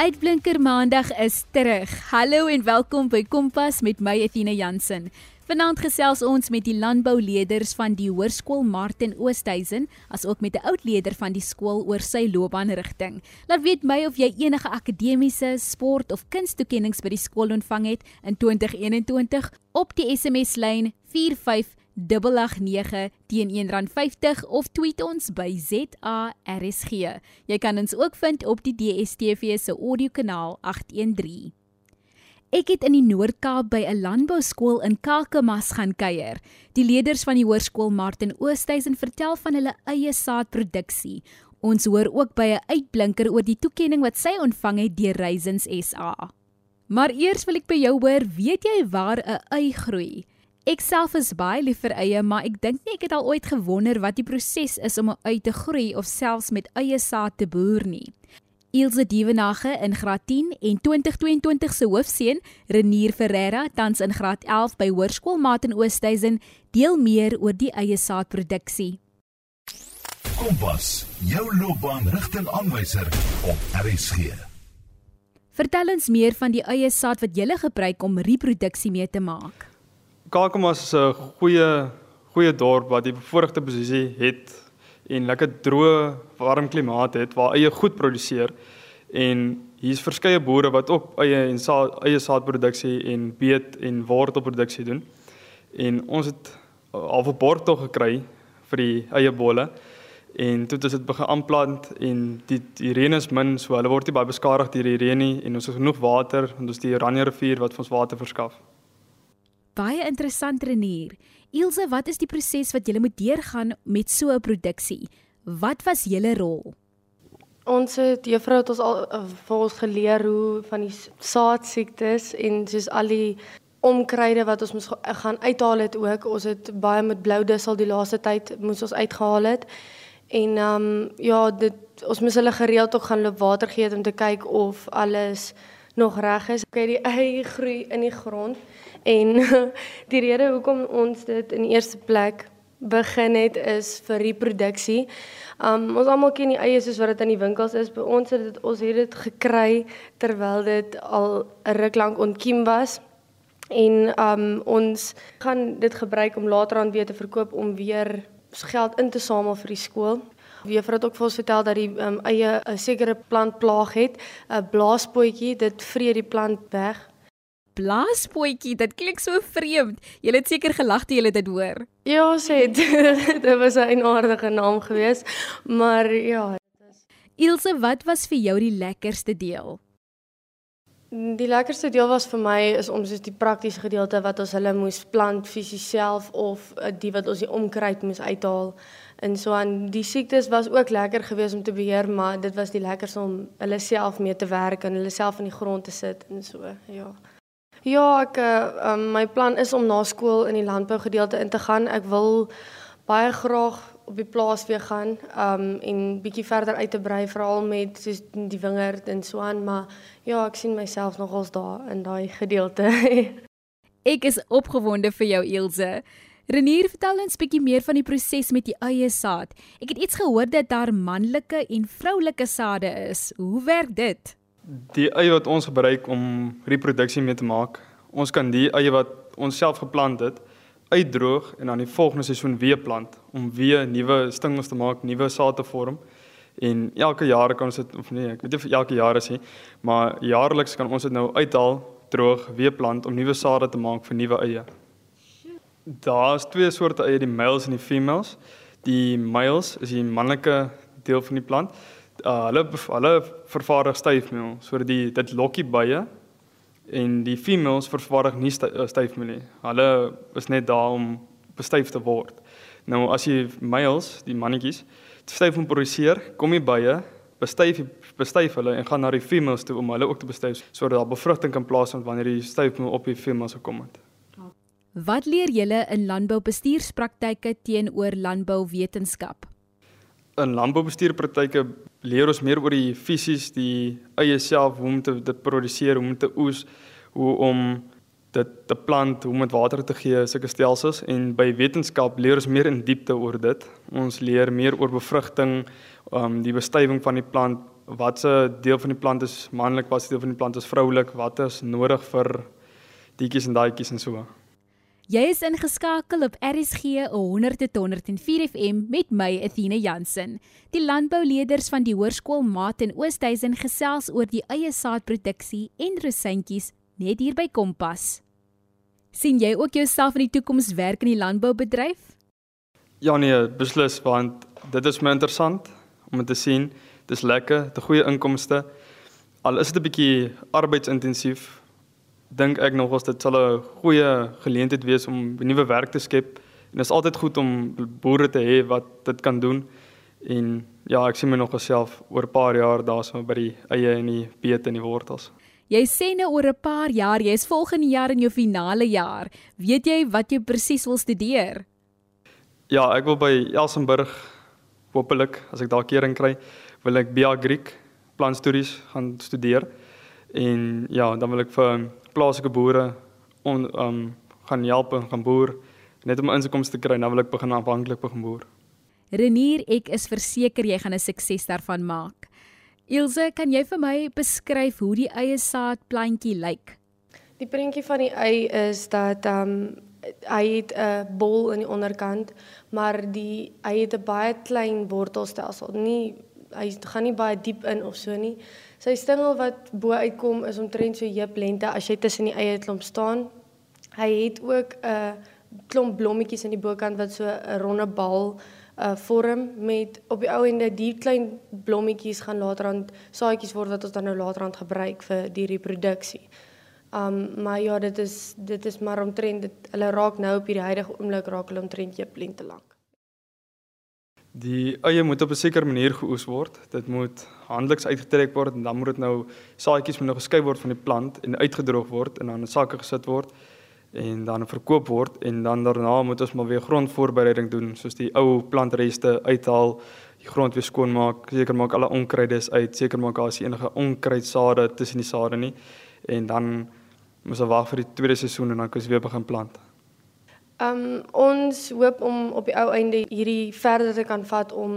Uitblinker Maandag is terug. Hallo en welkom by Kompas met my Athena Jansen. Vanaand gesels ons met die landbouleerders van die Hoërskool Martin Oosthuizen, asook met 'n oud leerder van die skool oor sy loopbaanrigting. Laat weet my of jy enige akademiese, sport of kunstoekennings by die skool ontvang het in 2021 op die SMS lyn 45 889 teen R1.50 of tweet ons by ZARSG. Jy kan ons ook vind op die DSTV se audiokanaal 813. Ek het in die Noord-Kaap by 'n landbouskool in Kakamas gaan kuier. Die leerders van die hoërskool Martin Oosthuizen vertel van hulle eie saadproduksie. Ons hoor ook by 'n uitblinker oor die toekenning wat sy ontvang het deur Raisins SA. Maar eers wil ek by jou hoor, weet jy waar 'n ei groei? Ek self is baie lief vir eie, maar ek dink nie ek het al ooit gewonder wat die proses is om 'n ui te groei of selfs met eie saad te boer nie. Ilse Dievenage in graad 10 en 2022 se hoofseun, Renier Ferreira, tans in graad 11 by Hoërskool Martin Oosthuizen, deel meer oor die eie saadproduksie. Kompas, jou loopbaanrigtingaanwyser op RSG. Vertel ons meer van die eie saad wat jy gebruik om reproduksie mee te maak. Kakamas is 'n goeie goeie dorp wat die bevoordeelde posisie het en lekker droë, warm klimaat het waar eie goed produseer en hier's verskeie boere wat ook eie en saad, eie saadproduksie en beet en wortelproduksie doen. En ons het al 'n bord tog gekry vir die eie bolle en toe het dit begin aanplant en die die reën is min so hulle word nie baie beskadig deur die reën nie en ons het genoeg water want ons die Oranje rivier wat ons water verskaf baie interessant renier. Ilse, wat is die proses wat jy moet deurgaan met so 'n produksie? Wat was julle rol? Ons het juffrou het ons al uh, vir ons geleer hoe van die saadsiektes en soos al die omkruide wat ons moes gaan uithaal het ook. Ons het baie met blou dussel die laaste tyd moes ons uitgehaal het. En ehm um, ja, dit ons moes hulle gereeld ook gaan loop water gee om te kyk of alles nog reg is. Kyk die ei groei in die grond. En die rede hoekom ons dit in eerste plek begin het is vir reproduksie. Um ons almal ken die eie soos wat dit in die winkels is. By ons het dit ons het dit gekry terwyl dit al 'n ruk lank ontkiem was. En um ons gaan dit gebruik om later aan weer te verkoop om weer geld in te samel vir die skool. Juffrou het ook vir ons vertel dat die um, eie 'n sekere plant plaag het, 'n blaaspootjie, dit vreet die plant weg blaaspootjie. Dit klink so vreemd. Jy het seker gelag toe jy dit hoor. Ja, sê dit. dit was 'n aardige naam geweest, maar ja, dit is Ilse, wat was vir jou die lekkerste deel? Die lekkerste deel was vir my is om soos die praktiese gedeelte wat ons hulle moes plant fisies self of eh, die wat ons die omkruid moes uithaal. En so aan die siektes was ook lekker geweest om te beheer, maar dit was die lekkerste om hulle self mee te werk en hulle self in die grond te sit en so, ja. Ja, ek uh, my plan is om na skool in die landbou gedeelte in te gaan. Ek wil baie graag op die plaas weer gaan um en bietjie verder uit te brei veral met soos die wingerd en so aan, maar ja, ek sien myself nogals daar in daai gedeelte. ek is opgewonde vir jou Ilse. Renier, vertel ons bietjie meer van die proses met die eie saad. Ek het iets gehoor dat daar manlike en vroulike sade is. Hoe werk dit? Die eie wat ons gebruik om reproduksie mee te maak. Ons kan die eie wat ons self geplant het uitdroog en dan die volgende seisoen weer plant om weer nuwe stingels te maak, nuwe saad te vorm. En elke jaar kan ons dit of nee, ek weet nie of elke jaar is nie, maar jaarliks kan ons dit nou uithaal, droog, weer plant om nuwe sade te maak vir nuwe eie. Daar's twee soorte eie, die males en die females. Die males is die manlike deel van die plant uh, hulle hulle vervaardig styfmeel sodat die dit lokkie bye en die females vervaardig nie uh, styfmeel nie. Hulle is net daar om bestyf te word. Nou as jy males, die mannetjies, styf om produseer, kom jy bye, bestyf bestyf hulle en gaan na die females toe om hulle ook te bestyf sodat daar bevrugting kan plaasvind wanneer die styfmeel op die females gekom het. Wat leer julle in landboubestuurspraktyke teenoor landbouwetenskap? In landboubestuurpraktyke leer ons meer oor die fisies, die eie self, hoe om te dit produseer, hoe om te oes, hoe om dit te plant, hoe om dit water te gee, sulke stelsels en by wetenskap leer ons meer in diepte oor dit. Ons leer meer oor bevrugting, um die bestuiving van die plant, watse deel van die plant is manlik, watse deel van die plant is vroulik, wat is nodig vir dietjies en daadjies en so. Jy is ingeskakel op RSG 100.104 FM met my Athena Jansen. Die landbouleerders van die Hoërskool Maat in Oosthuizen gesels oor die eie saadproduksie en rosyntjies net hier by Kompas. sien jy ook jouself in die toekoms werk in die landboubedryf? Ja nee, beslis want dit is my interessant om te sien. Dis lekker, 'n goeie inkomste. Al is dit 'n bietjie arbeidsintensief, dink ek nog ons dit sal 'n goeie geleentheid wees om nuwe werk te skep. En dit is altyd goed om boere te hê wat dit kan doen. En ja, ek sien my nog self oor 'n paar jaar daarso by die eie en die beet en die wortels. Jy sê nou oor 'n paar jaar, jy's volgende jaar in jou finale jaar. Weet jy wat jy presies wil studeer? Ja, ek wil by Elsenburg hopelik as ek daar kering kry, wil ek BA Griek plantstudies gaan studeer. En ja, dan wil ek vir plaaslike boere on um gaan help en gaan boer net om inkomste te kry. Dan wil ek begin afhanklik begin boer. Renier, ek is verseker jy gaan 'n sukses daarvan maak. Ilse, kan jy vir my beskryf hoe die eie saad plantjie lyk? Die prentjie van die ei is dat ehm um, hy het 'n bol aan die onderkant, maar die hy het 'n baie klein wortelstelsel. Nie hy gaan nie baie diep in of so nie. Sy stingel wat bo uitkom is omtrent so heup lengte as jy tussen die eie klomp staan. Hy het ook 'n klomp blommetjies aan die bokant wat so 'n ronde bal uh vorm met op die ou ende die klein blommetjies gaan later aan saadjies word wat ons dan nou later aan gebruik vir die reproduksie. Um maar ja, dit is dit is maar omtrent dit hulle raak nou op hierdie huidige oomblik raak hulle omtrent jy plente lank. Die eie moet op 'n sekere manier geoes word. Dit moet handeliks uitgetrek word en dan moet dit nou saadjies moet nou geskei word van die plant en uitgedroog word en dan in sakke gesit word en dan verkoop word en dan daarna moet ons maar weer grondvoorbereiding doen soos die ou plantreste uithaal, die grond weer skoon maak, seker maak alle onkruide is uit, seker maak daar is enige onkruidsade tussen die sade nie en dan moet ons wag vir die tweede seisoen en dan kan ons weer begin plant. Um ons hoop om op die ou einde hierdie verder te kan vat om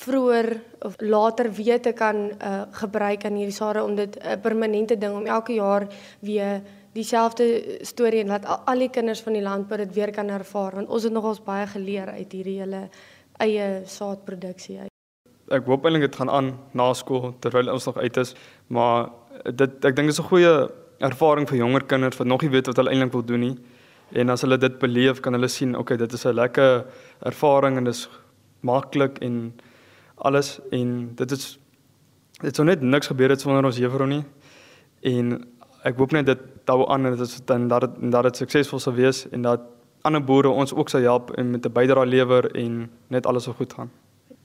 vroeër of later weer te kan uh, gebruik aan hierdie sade om dit 'n permanente ding om elke jaar weer dieselfde storie en laat al, al die kinders van die landbou dit weer kan ervaar want ons het nogals baie geleer uit hierdie hele eie saadproduksie. Ek hoop eintlik dit gaan aan na skool terwyl ons nog uit is, maar dit ek dink dit is 'n goeie ervaring vir jonger kinders wat nog nie weet wat hulle eintlik wil doen nie. En as hulle dit beleef, kan hulle sien, okay, dit is 'n lekker ervaring en dis maklik en alles en dit is dit sou net niks gebeur het sonder ons juffrou nie. En ek hoop net dit hou aan en dit is dan dat dit dat dit suksesvol sal wees en dat ander boere ons ook sal help en met 'n bydrae lewer en net alles sal goed gaan.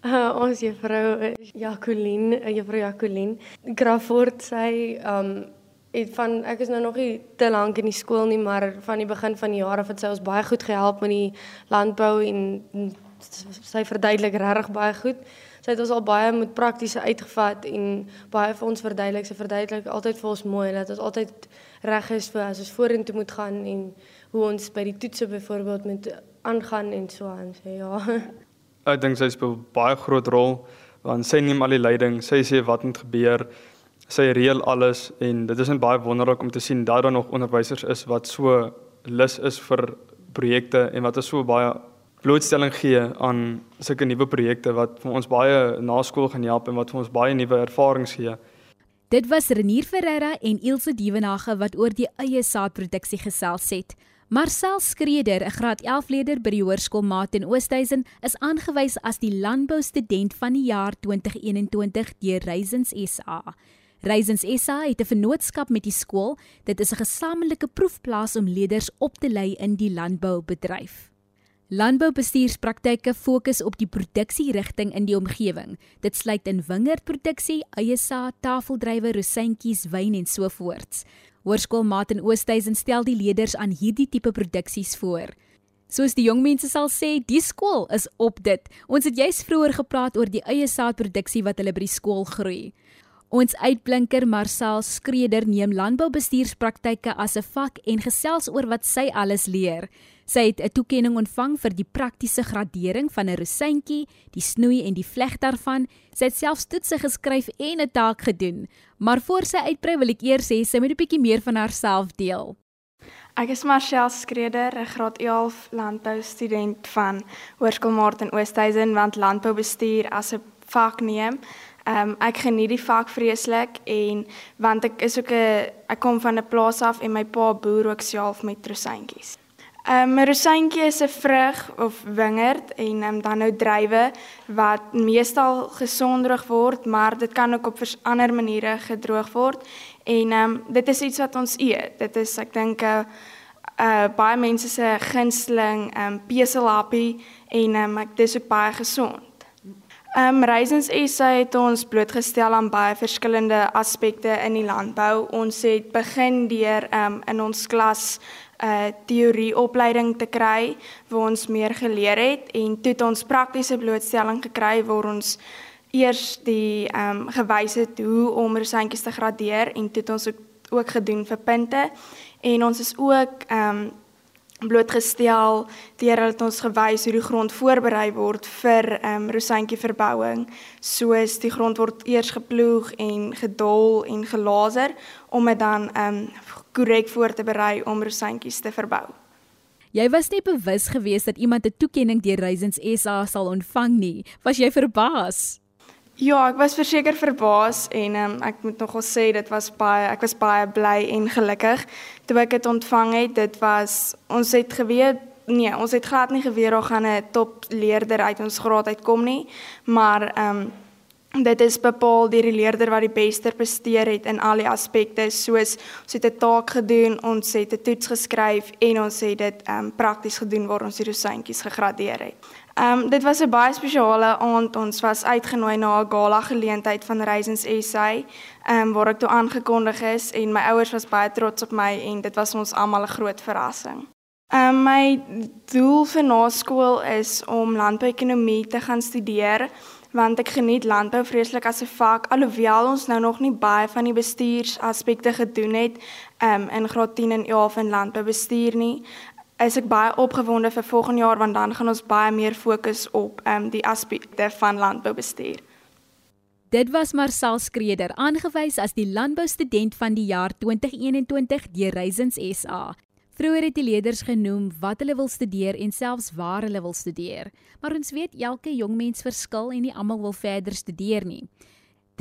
Uh, ons juffrou Jacqueline, juffrou Jacqueline Grafford sê um het van ek is nou nog nie te lank in die skool nie, maar van die begin van die jaar af het sy ons baie goed gehelp met die landbou en sy verduidelik regtig baie goed. Sy het ons al baie met praktiese uitgevat en baie vir ons verduidelik. Sy verduidelik altyd vir ons mooi dat ons altyd reg is vir as ons vorentoe moet gaan en hoe ons by die toetse byvoorbeeld moet aangaan en so aan sê ja. Ek dink sy speel baie groot rol want sy neem al die leiding. Sy sê wat moet gebeur sy reël alles en dit is net baie wonderlik om te sien dat daar nog onderwysers is wat so lus is vir projekte en wat so baie blootstelling gee aan sulke nuwe projekte wat vir ons baie na skool gaan help en wat vir ons baie nuwe ervarings gee. Dit was Renier Ferreira en Ilse Dievenage wat oor die eie saadproduksie gesels het. Marcel Skreder, 'n graad 11 leerder by die Hoërskool Maat in Oosthuizen, is aangewys as die landboustudent van die jaar 2021 deur Reisens SA. Reisens SA het 'n vennootskap met die skool. Dit is 'n gesamentlike proefplaas om leerders op te lei in die landboubedryf. Landboubestuurspraktyke fokus op die produksierigting in die omgewing. Dit sluit in wingerdproduksie, eie saad, tafeldrywe, rosyntjies, wyn en so voorts. Hoërskoolmaat in Oosthuizen stel die leerders aan hierdie tipe produksies voor. Soos die jong mense sal sê, die skool is op dit. Ons het juis vroeër gepraat oor die eie saadproduksie wat hulle by die skool groei. Ons uitblinker Marcel Skreder neem landboubestuurspraktyke as 'n vak en gesels oor wat sy alles leer. Sy het 'n toekenning ontvang vir die praktiese gradering van 'n rosientjie, die snoei en die vleg daarvan. Sy het selfs toetse geskryf en 'n taak gedoen. Maar voor sy uitbrei wil ek eers sê sy moet 'n bietjie meer van haarself deel. Ek is Marcel Skreder, 'n graad 11 landbou student van Hoërskool Martin Oosthuizen want landboubestuur as 'n vak neem. Ehm um, ek geniet die vak vreeslik en want ek is ook 'n ek kom van 'n plaas af en my pa boer ook self met rosyntjies. Ehm um, 'n rosyntjie is 'n vrug of wingerd en um, dan nou druiwe wat meestal gesondrig word, maar dit kan ook op ander maniere gedroog word en ehm um, dit is iets wat ons eet. Dit is ek dink 'n uh, uh, baie mense se gunsteling ehm um, peselhappie en ehm um, dit is ook baie gesond. Ehm um, Raisins SA het ons blootgestel aan baie verskillende aspekte in die landbou. Ons het begin deur ehm um, in ons klas 'n uh, eh, teorieopleiding te kry waar ons meer geleer het en toe het ons praktiese blootstelling gekry waar ons eers die ehm um, gewys het hoe om rosientjies te gradeer en toe het ons ook, ook gedoen vir punte en ons is ook ehm um, blootgestel deur dat ons gewys hoe die grond voorberei word vir ehm um, rosientjie verbouing. Soos die grond word eers geploeg en gedol en gelaser om dit dan ehm um, korrek voor te berei om rosientjies te verbou. Jy was nie bewus gewees dat iemand 'n toekenning deur Reisens SA sal ontvang nie. Was jy verbaas? Ja, ek was verseker verbaas en um, ek moet nogal sê dit was baie ek was baie bly en gelukkig toe ek dit ontvang het. Dit was ons het geweet nee, ons het glad nie geweet daar gaan 'n top leerder uit ons graad uitkom nie, maar ehm um, dit is bepaal deur die leerder wat die beste presteer het in al die aspekte soos ons het 'n taak gedoen, ons het 'n toets geskryf en ons het dit ehm um, prakties gedoen waar ons die rosientjies gegradeer het. Ehm um, dit was 'n baie spesiale aand. Ons was uitgenooi na 'n gala geleentheid van Reisens SA, ehm um, waar ek toe aangekondig is en my ouers was baie trots op my en dit was ons almal 'n groot verrassing. Ehm um, my doel vir naskool is om landbouekonomie te gaan studeer want ek geniet landbou vreeslik as 'n vak alhoewel ons nou nog nie baie van die bestuursaspekte gedoen het um, in graad 10 en 11 in landboubestuur nie is ek baie opgewonde vir volgende jaar want dan gaan ons baie meer fokus op um, die aspekte van landboubestuur. Dit was Marcel Skreder aangewys as die landboustudent van die jaar 2021 deur Reisens SA. Vroeger het die leerders genoem wat hulle wil studeer en selfs waar hulle wil studeer. Maar ons weet elke jong mens verskil en nie almal wil verder studeer nie.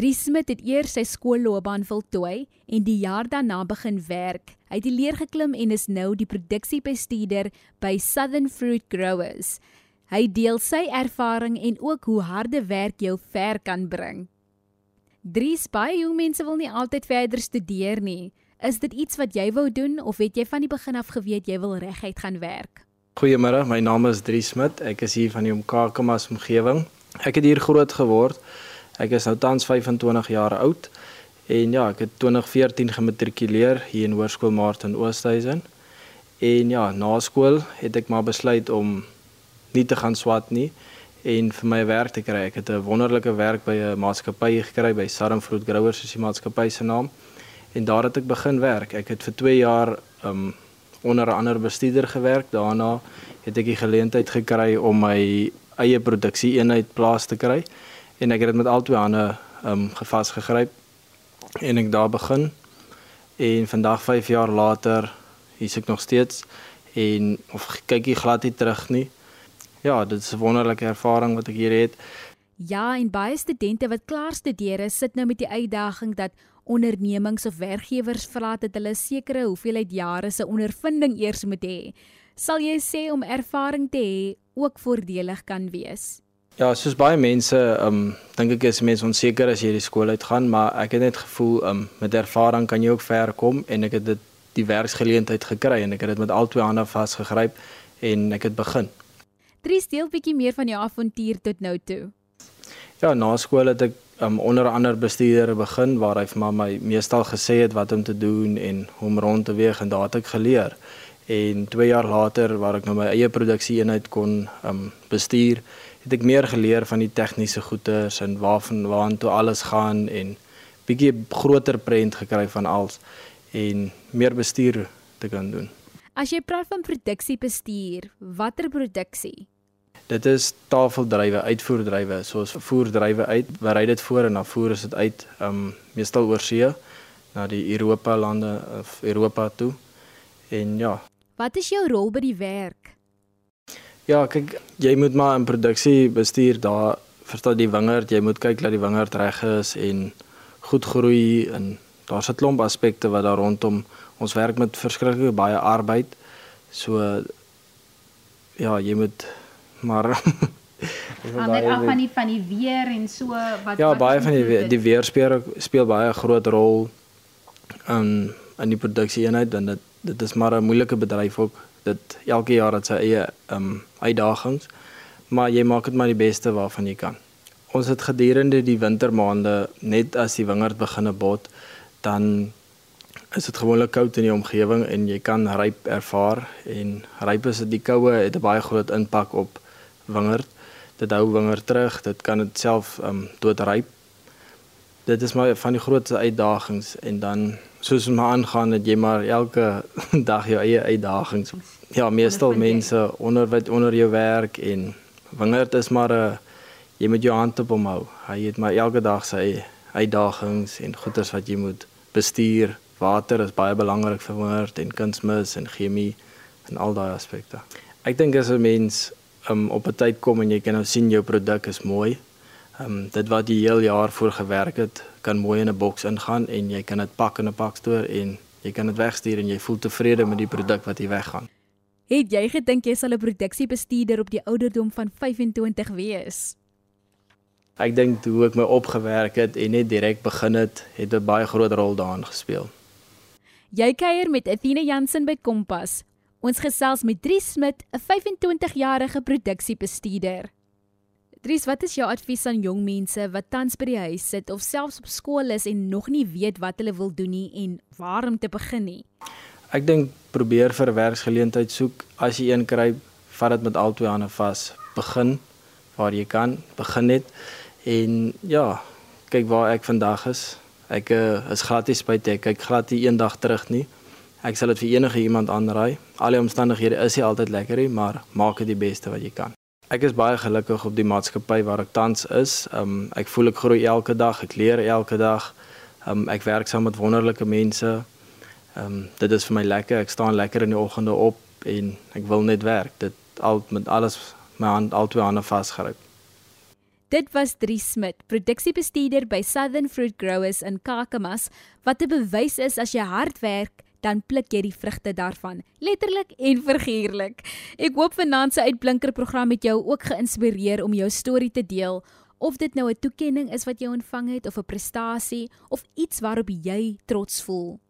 Dries Smit het eers sy skoolloopbaan voltooi en die jaar daarna begin werk. Hy het die leer geklim en is nou die produksiebestuurder by Southern Fruit Growers. Hy deel sy ervaring en ook hoe harde werk jou ver kan bring. Dries, baie jong mense wil nie altyd verder studeer nie. Is dit iets wat jy wou doen of het jy van die begin af geweet jy wil reguit gaan werk? Goeiemôre, my naam is Drie Smit. Ek is hier van die Omkakamas omgewing. Ek het hier groot geword. Ek is nou tans 25 jaar oud. En ja, ek het 2014 gematrikuleer hier in Hoërskool Martin Oosthuizen. En ja, na skool het ek maar besluit om nie te gaan swat nie en vir my werk te kry. Ek het 'n wonderlike werk by 'n maatskappy gekry by Southern Fruit Growers, is die maatskappy se naam en daar het ek begin werk. Ek het vir 2 jaar um onder 'n ander bestuurder gewerk. Daarna het ek die geleentheid gekry om my eie produksie eenheid plaas te kry en ek het dit met al twee hande um gevas gegryp en ek daar begin. En vandag 5 jaar later is ek nog steeds en of kyk jy glad nie terug nie. Ja, dit is 'n wonderlike ervaring wat ek hier het. Ja, en baie studente wat klaar studeer, sit nou met die uitdaging dat ondernemings of werkgewers vra dat hulle sekere hoeveelheid jare se ondervinding eers moet hê. Sal jy sê om ervaring te hê ook voordelig kan wees? Ja, soos baie mense, ehm um, dink ek is mense onseker as jy die skool uitgaan, maar ek het net gevoel ehm um, met ervaring kan jy ook ver kom en ek het dit die werksgeleentheid gekry en ek het dit met al twee hande vasgegryp en ek het begin. Drie steel bietjie meer van jou avontuur tot nou toe. Ja, na skool het ek um, onder ander bestuurder begin waar hy vir my meestal gesê het wat om te doen en hoe om rond te weeg en daar het ek geleer. En 2 jaar later waar ek nou my eie produksie eenheid kon um, bestuur, het ek meer geleer van die tegniese goeders en waarvan waartoe alles gaan en bietjie groter prent gekry van alles en meer bestuur te kan doen. As jy praat van produksiebestuur, watter produksie? Dit is tafeldrywe, uitvoerdrywe, soos voerdrywe uit, berei dit voor en dan voer is dit uit, um meestal oor see na die Europa lande of Europa toe. En ja, Wat is jou rol by die werk? ja, kyk, jy moet maar in produksie bestuur daar verstaan die wingerd, jy moet kyk dat die wingerd reg is en goed groei en daar's 'n klomp aspekte wat daar rondom ons werk met verskriklik baie arbeid. So ja, jy moet maar Ander baie af van die van die weer en so wat Ja, wat baie van die invloed we- die weer speel speel baie 'n groot rol in in die produksie eenheid en dit dit is maar 'n moeilike bedryf ook. Dit elke jaar het sy eie um uitdagings, maar jy maak dit maar die beste waarvan jy kan. Ons het gedurende die wintermaande net as die wingerd begine bot, dan is dit gewoonlik koud in die omgewing en jy kan ryp ervaar en ryp is dit die koue het 'n baie groot impak op wingerd. Dit hou wingerd terug, dit kan dit self um doodryp. Dit is maar van die grootste uitdagings en dan soos ons maar aangaan dat jy maar elke dag jou eie uitdagings. Ja, meestal mense onder wat onder jou werk en wingerd is maar 'n jy moet jou hand op hom hou. Hy het maar elke dag sy uitdagings en goeders wat jy moet bestuur. Water is baie belangrik vir wingerd en kunsmis en chemie en al daai aspekte. Ek dink as 'n mens um, op 'n tyd kom en jy kan nou sien jou produk is mooi. Ehm um, dit wat jy heel jaar voor gewerk het, kan mooi in 'n boks ingaan en jy kan dit pak in 'n pakstoor en jy kan dit wegstuur en jy voel tevrede met die produk wat jy weggaan. Het jy gedink jy sal 'n produksiebestuurder op die ouderdom van 25 wees? Ek dink hoe ek my opgewerk het en net direk begin het, het 'n baie groot rol daarin gespeel. Jy kuier met Athena Jansen by Kompas. Ons gesels met Dries Smit, 'n 25-jarige produksiebestuurder. Dries, wat is jou advies aan jong mense wat tans by die huis sit of selfs op skool is en nog nie weet wat hulle wil doen nie en waar om te begin nie? Ek dink probeer vir werksgeleentheid soek. As jy een kry, vat dit met al twee hande vas. Begin waar jy kan, begin net en ja, kyk waar ek vandag is. Ek uh, is glad nie spyt ek kyk glad nie eendag terug nie. Ek sal dit vir enige iemand aanraai. Al die omstandighede is nie altyd lekker nie, maar maak dit die beste wat jy kan. Ek is baie gelukkig op die maatskappy waar ek tans is. Um ek voel ek groei elke dag, ek leer elke dag. Um ek werk saam met wonderlike mense. Um, dit is vir my lekker. Ek staan lekker in die oggende op en ek wil net werk. Dit al met alles my hand al twee hande vasgryp. Dit was Dries Smit, produksiebestuurder by Southern Fruit Growers in Kakamas, wat 'n bewys is as jy hard werk, dan pluk jy die vrugte daarvan, letterlik en figuurlik. Ek hoop vanaand se uitblinker program het jou ook geïnspireer om jou storie te deel, of dit nou 'n toekenning is wat jy ontvang het of 'n prestasie of iets waarop jy trots voel.